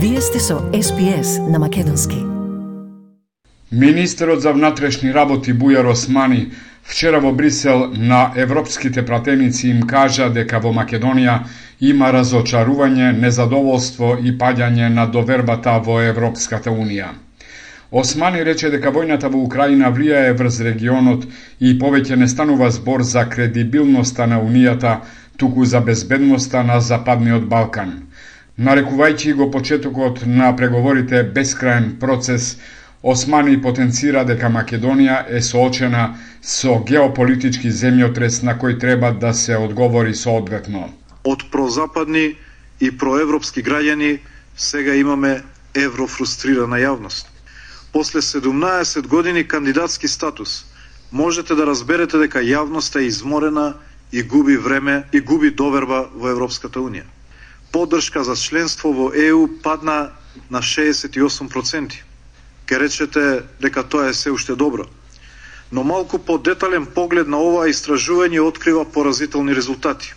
Вие сте со СПС на Македонски. Министерот за внатрешни работи Бујар Османи вчера во Брисел на европските пратеници им кажа дека во Македонија има разочарување, незадоволство и паѓање на довербата во Европската Унија. Османи рече дека војната во Украина влијае врз регионот и повеќе не станува збор за кредибилноста на Унијата, туку за безбедноста на Западниот Балкан. Нарекувајќи го почетокот на преговорите бескраен процес, Османи потенцира дека Македонија е соочена со геополитички земјотрес на кој треба да се одговори соодветно. Од прозападни и проевропски граѓани сега имаме еврофрустрирана јавност после 17 години кандидатски статус, можете да разберете дека јавноста е изморена и губи време и губи доверба во Европската Унија. Поддршка за членство во ЕУ падна на 68%. Ке речете дека тоа е се уште добро. Но малку по-детален поглед на оваа истражување открива поразителни резултати.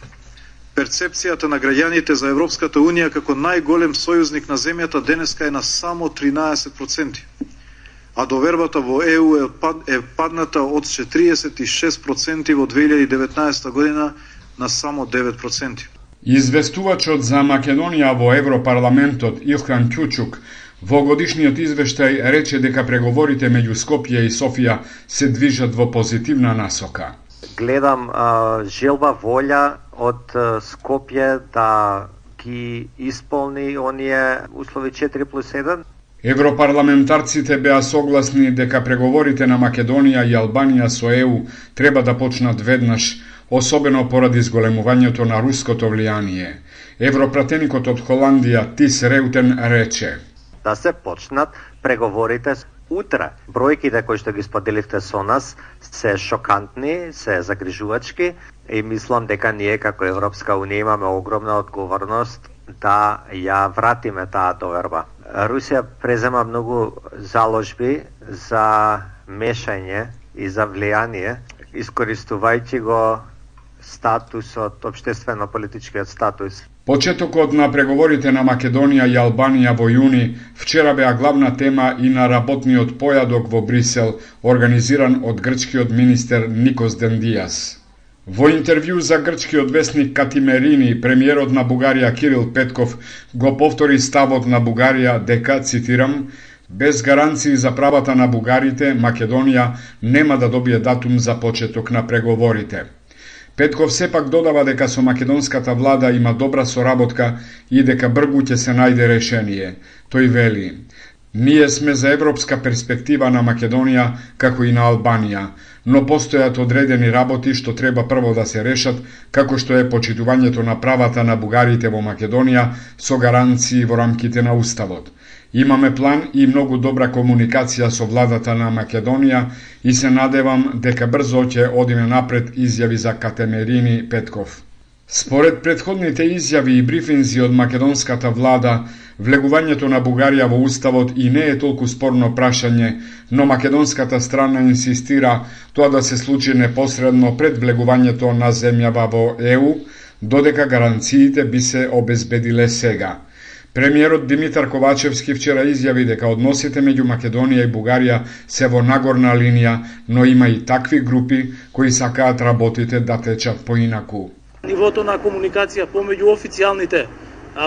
Перцепцијата на граѓаните за Европската Унија како најголем сојузник на земјата денеска е на само 13% а довербата во ЕУ е, пад, е падната од 46% во 2019 година на само 9%. Известувачот за Македонија во Европарламентот Илхан Кјучук во годишниот извештај рече дека преговорите меѓу Скопје и Софија се движат во позитивна насока. Гледам а, желба волја од Скопје да ги исполни оние услови 4 плюс 1 Европарламентарците беа согласни дека преговорите на Македонија и Албанија со ЕУ треба да почнат веднаш, особено поради зголемувањето на руското влијание. Европратеникот од Холандија Тис Реутен рече да се почнат преговорите утре. Бројките кои што ги споделивте со нас се шокантни, се загрижувачки и мислам дека ние како Европска Унија имаме огромна одговорност да ја вратиме таа доверба. Русија презема многу заложби за мешање и за влијание, искористувајќи го статусот, обштествено-политичкиот статус. Почетокот на преговорите на Македонија и Албанија во јуни вчера беа главна тема и на работниот појадок во Брисел, организиран од грчкиот министер Никос Дендијас. Во интервју за грчкиот вестник Катимерини, премиерот на Бугарија Кирил Петков го повтори ставот на Бугарија дека, цитирам, без гаранции за правата на бугарите, Македонија нема да добие датум за почеток на преговорите. Петков сепак додава дека со македонската влада има добра соработка и дека бргу ќе се најде решение. Тој вели: Ние сме за европска перспектива на Македонија како и на Албанија, но постојат одредени работи што треба прво да се решат, како што е почитувањето на правата на бугарите во Македонија со гаранции во рамките на Уставот. Имаме план и многу добра комуникација со владата на Македонија и се надевам дека брзо ќе одиме напред, изјави за Катемерини Петков. Според предходните изјави и брифинзи од македонската влада, влегувањето на Бугарија во Уставот и не е толку спорно прашање, но македонската страна инсистира тоа да се случи непосредно пред влегувањето на земјава во ЕУ, додека гаранциите би се обезбедиле сега. Премиерот Димитар Ковачевски вчера изјави дека односите меѓу Македонија и Бугарија се во нагорна линија, но има и такви групи кои сакаат работите да течат поинаку. Нивото на комуникација помеѓу официјалните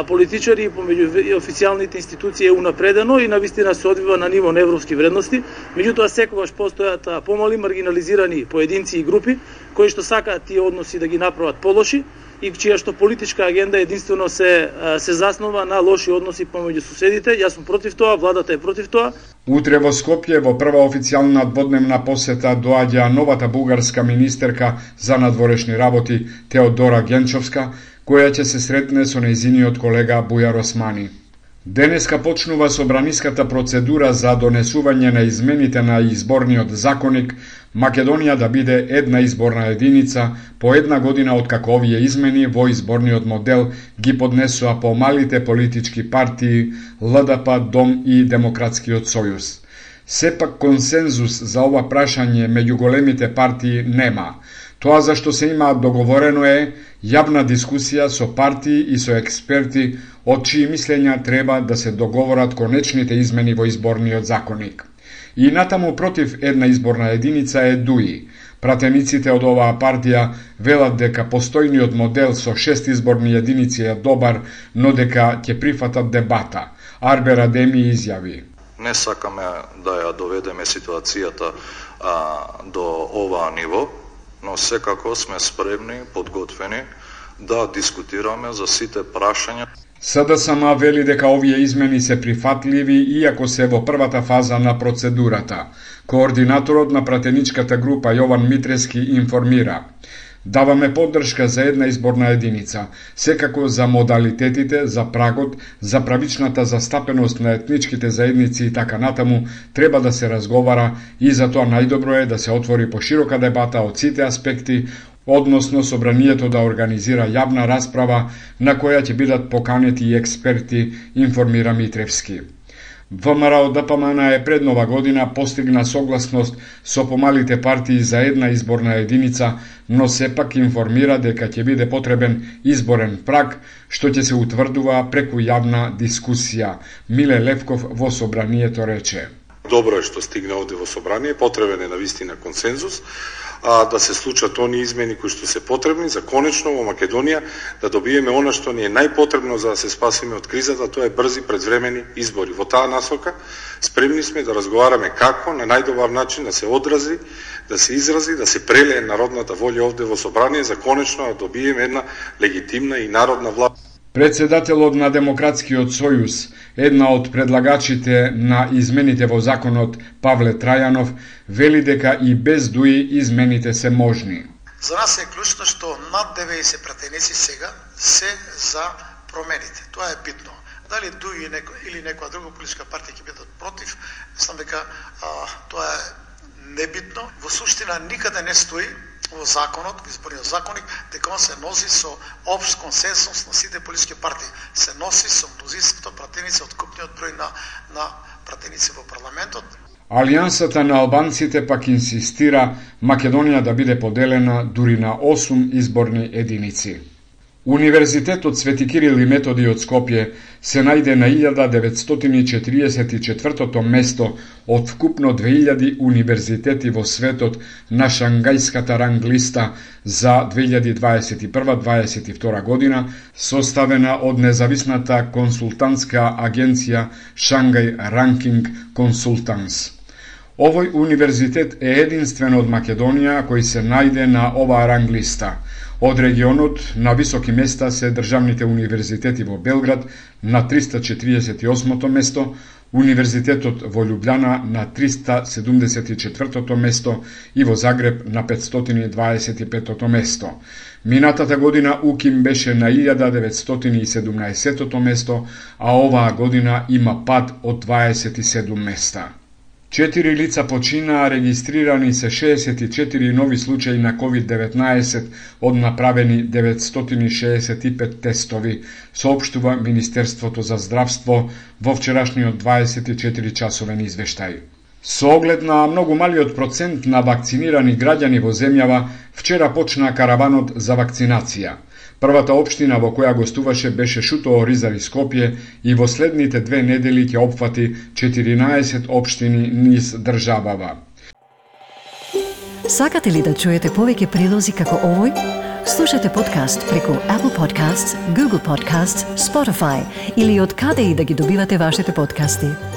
политичари и помеѓу официјалните институции е унапредено и навистина се одвива на ниво на европски вредности. Меѓутоа секогаш постојат помали маргинализирани поединци и групи кои што сакаат тие односи да ги направат полоши и чија што политичка агенда единствено се се заснова на лоши односи помеѓу соседите. Јас сум против тоа, владата е против тоа. Утре во Скопје во прва официјална дводневна посета доаѓа новата бугарска министерка за надворешни работи Теодора Генчовска, која ќе се сретне со нејзиниот колега Бујар Османи. Денеска почнува собраниската процедура за донесување на измените на изборниот законник Македонија да биде една изборна единица по една година од како овие измени во изборниот модел ги поднесува по малите политички партии ЛДП, Дом и Демократскиот сојуз. Сепак консензус за ова прашање меѓу големите партии нема. Тоа за што се има договорено е јавна дискусија со партии и со експерти од чии мислења треба да се договорат конечните измени во изборниот законник. И натаму против една изборна единица е ДУИ. Пратениците од оваа партија велат дека постојниот модел со шест изборни единици е добар, но дека ќе прифатат дебата. Арбер Адеми изјави. Не сакаме да ја доведеме ситуацијата а, до оваа ниво, но секако сме спремни, подготвени да дискутираме за сите прашања. СДСМ вели дека овие измени се прифатливи иако се во првата фаза на процедурата. Координаторот на пратеничката група Јован Митрески информира Даваме поддршка за една изборна единица, секако за модалитетите, за прагот, за правичната застапеност на етничките заедници и така натаму, треба да се разговара и за тоа најдобро е да се отвори поширока дебата од сите аспекти, односно собранието да организира јавна расправа на која ќе бидат поканети и експерти, информира Митревски. ВМРО ДПМН е пред нова година постигна согласност со помалите партии за една изборна единица, но сепак информира дека ќе биде потребен изборен праг, што ќе се утврдува преку јавна дискусија. Миле Левков во собранието рече. Добро е што стигна овде во собрание, потребен е на вистина консензус, а, да се случат они измени кои што се потребни за конечно во Македонија да добиеме она што ни е најпотребно за да се спасиме од кризата, тоа е брзи предвремени избори. Во таа насока спремни сме да разговараме како на најдобар начин да се одрази, да се изрази, да се прелее народната волја овде во собрание за конечно да добиеме една легитимна и народна власт. Председателот на Демократскиот сојуз, една од предлагачите на измените во законот Павле Трајанов, вели дека и без ДУИ измените се можни. За нас е клучно што над 90 пратеници сега се за промените. Тоа е битно. Дали ДУИ или некоја друга политичка партија ќе бидат против, мислам дека а, тоа е небитно. Во суштина никаде не стои во законот, во изборниот законник, дека он се носи со општ консенсус на сите политички партии. Се носи со мнозинството пратеници од купниот број на, на пратеници во парламентот. Алијансата на албанците пак инсистира Македонија да биде поделена дури на 8 изборни единици. Универзитетот Свети Кирил и Методи од Скопје се најде на 1944 место од вкупно 2000 универзитети во светот на Шангајската ранглиста за 2021-2022 година, составена од независната консултантска агенција Шангај Ранкинг Консултанс. Овој универзитет е единствен од Македонија кој се најде на оваа ранглиста – Од регионот на високи места се државните универзитети во Белград на 348-то место, Универзитетот во Лјубљана на 374-то место и во Загреб на 525-то место. Минатата година УКИМ беше на 1917 место, а оваа година има пад од 27 места. Четири лица починаа, регистрирани се 64 нови случаи на COVID-19 од направени 965 тестови, соопштува Министерството за здравство во вчерашниот 24 часовен извештај. Со оглед на многу малиот процент на вакцинирани граѓани во земјава, вчера почна караванот за вакцинација – Првата општина во која гостуваше беше Шутово Ризари Скопје и во следните две недели ќе опфати 14 општини низ државава. Сакате ли да чуете повеќе прилози како овој? Слушате подкаст преку Apple Podcasts, Google Podcasts, Spotify или од каде и да ги добивате вашите подкасти.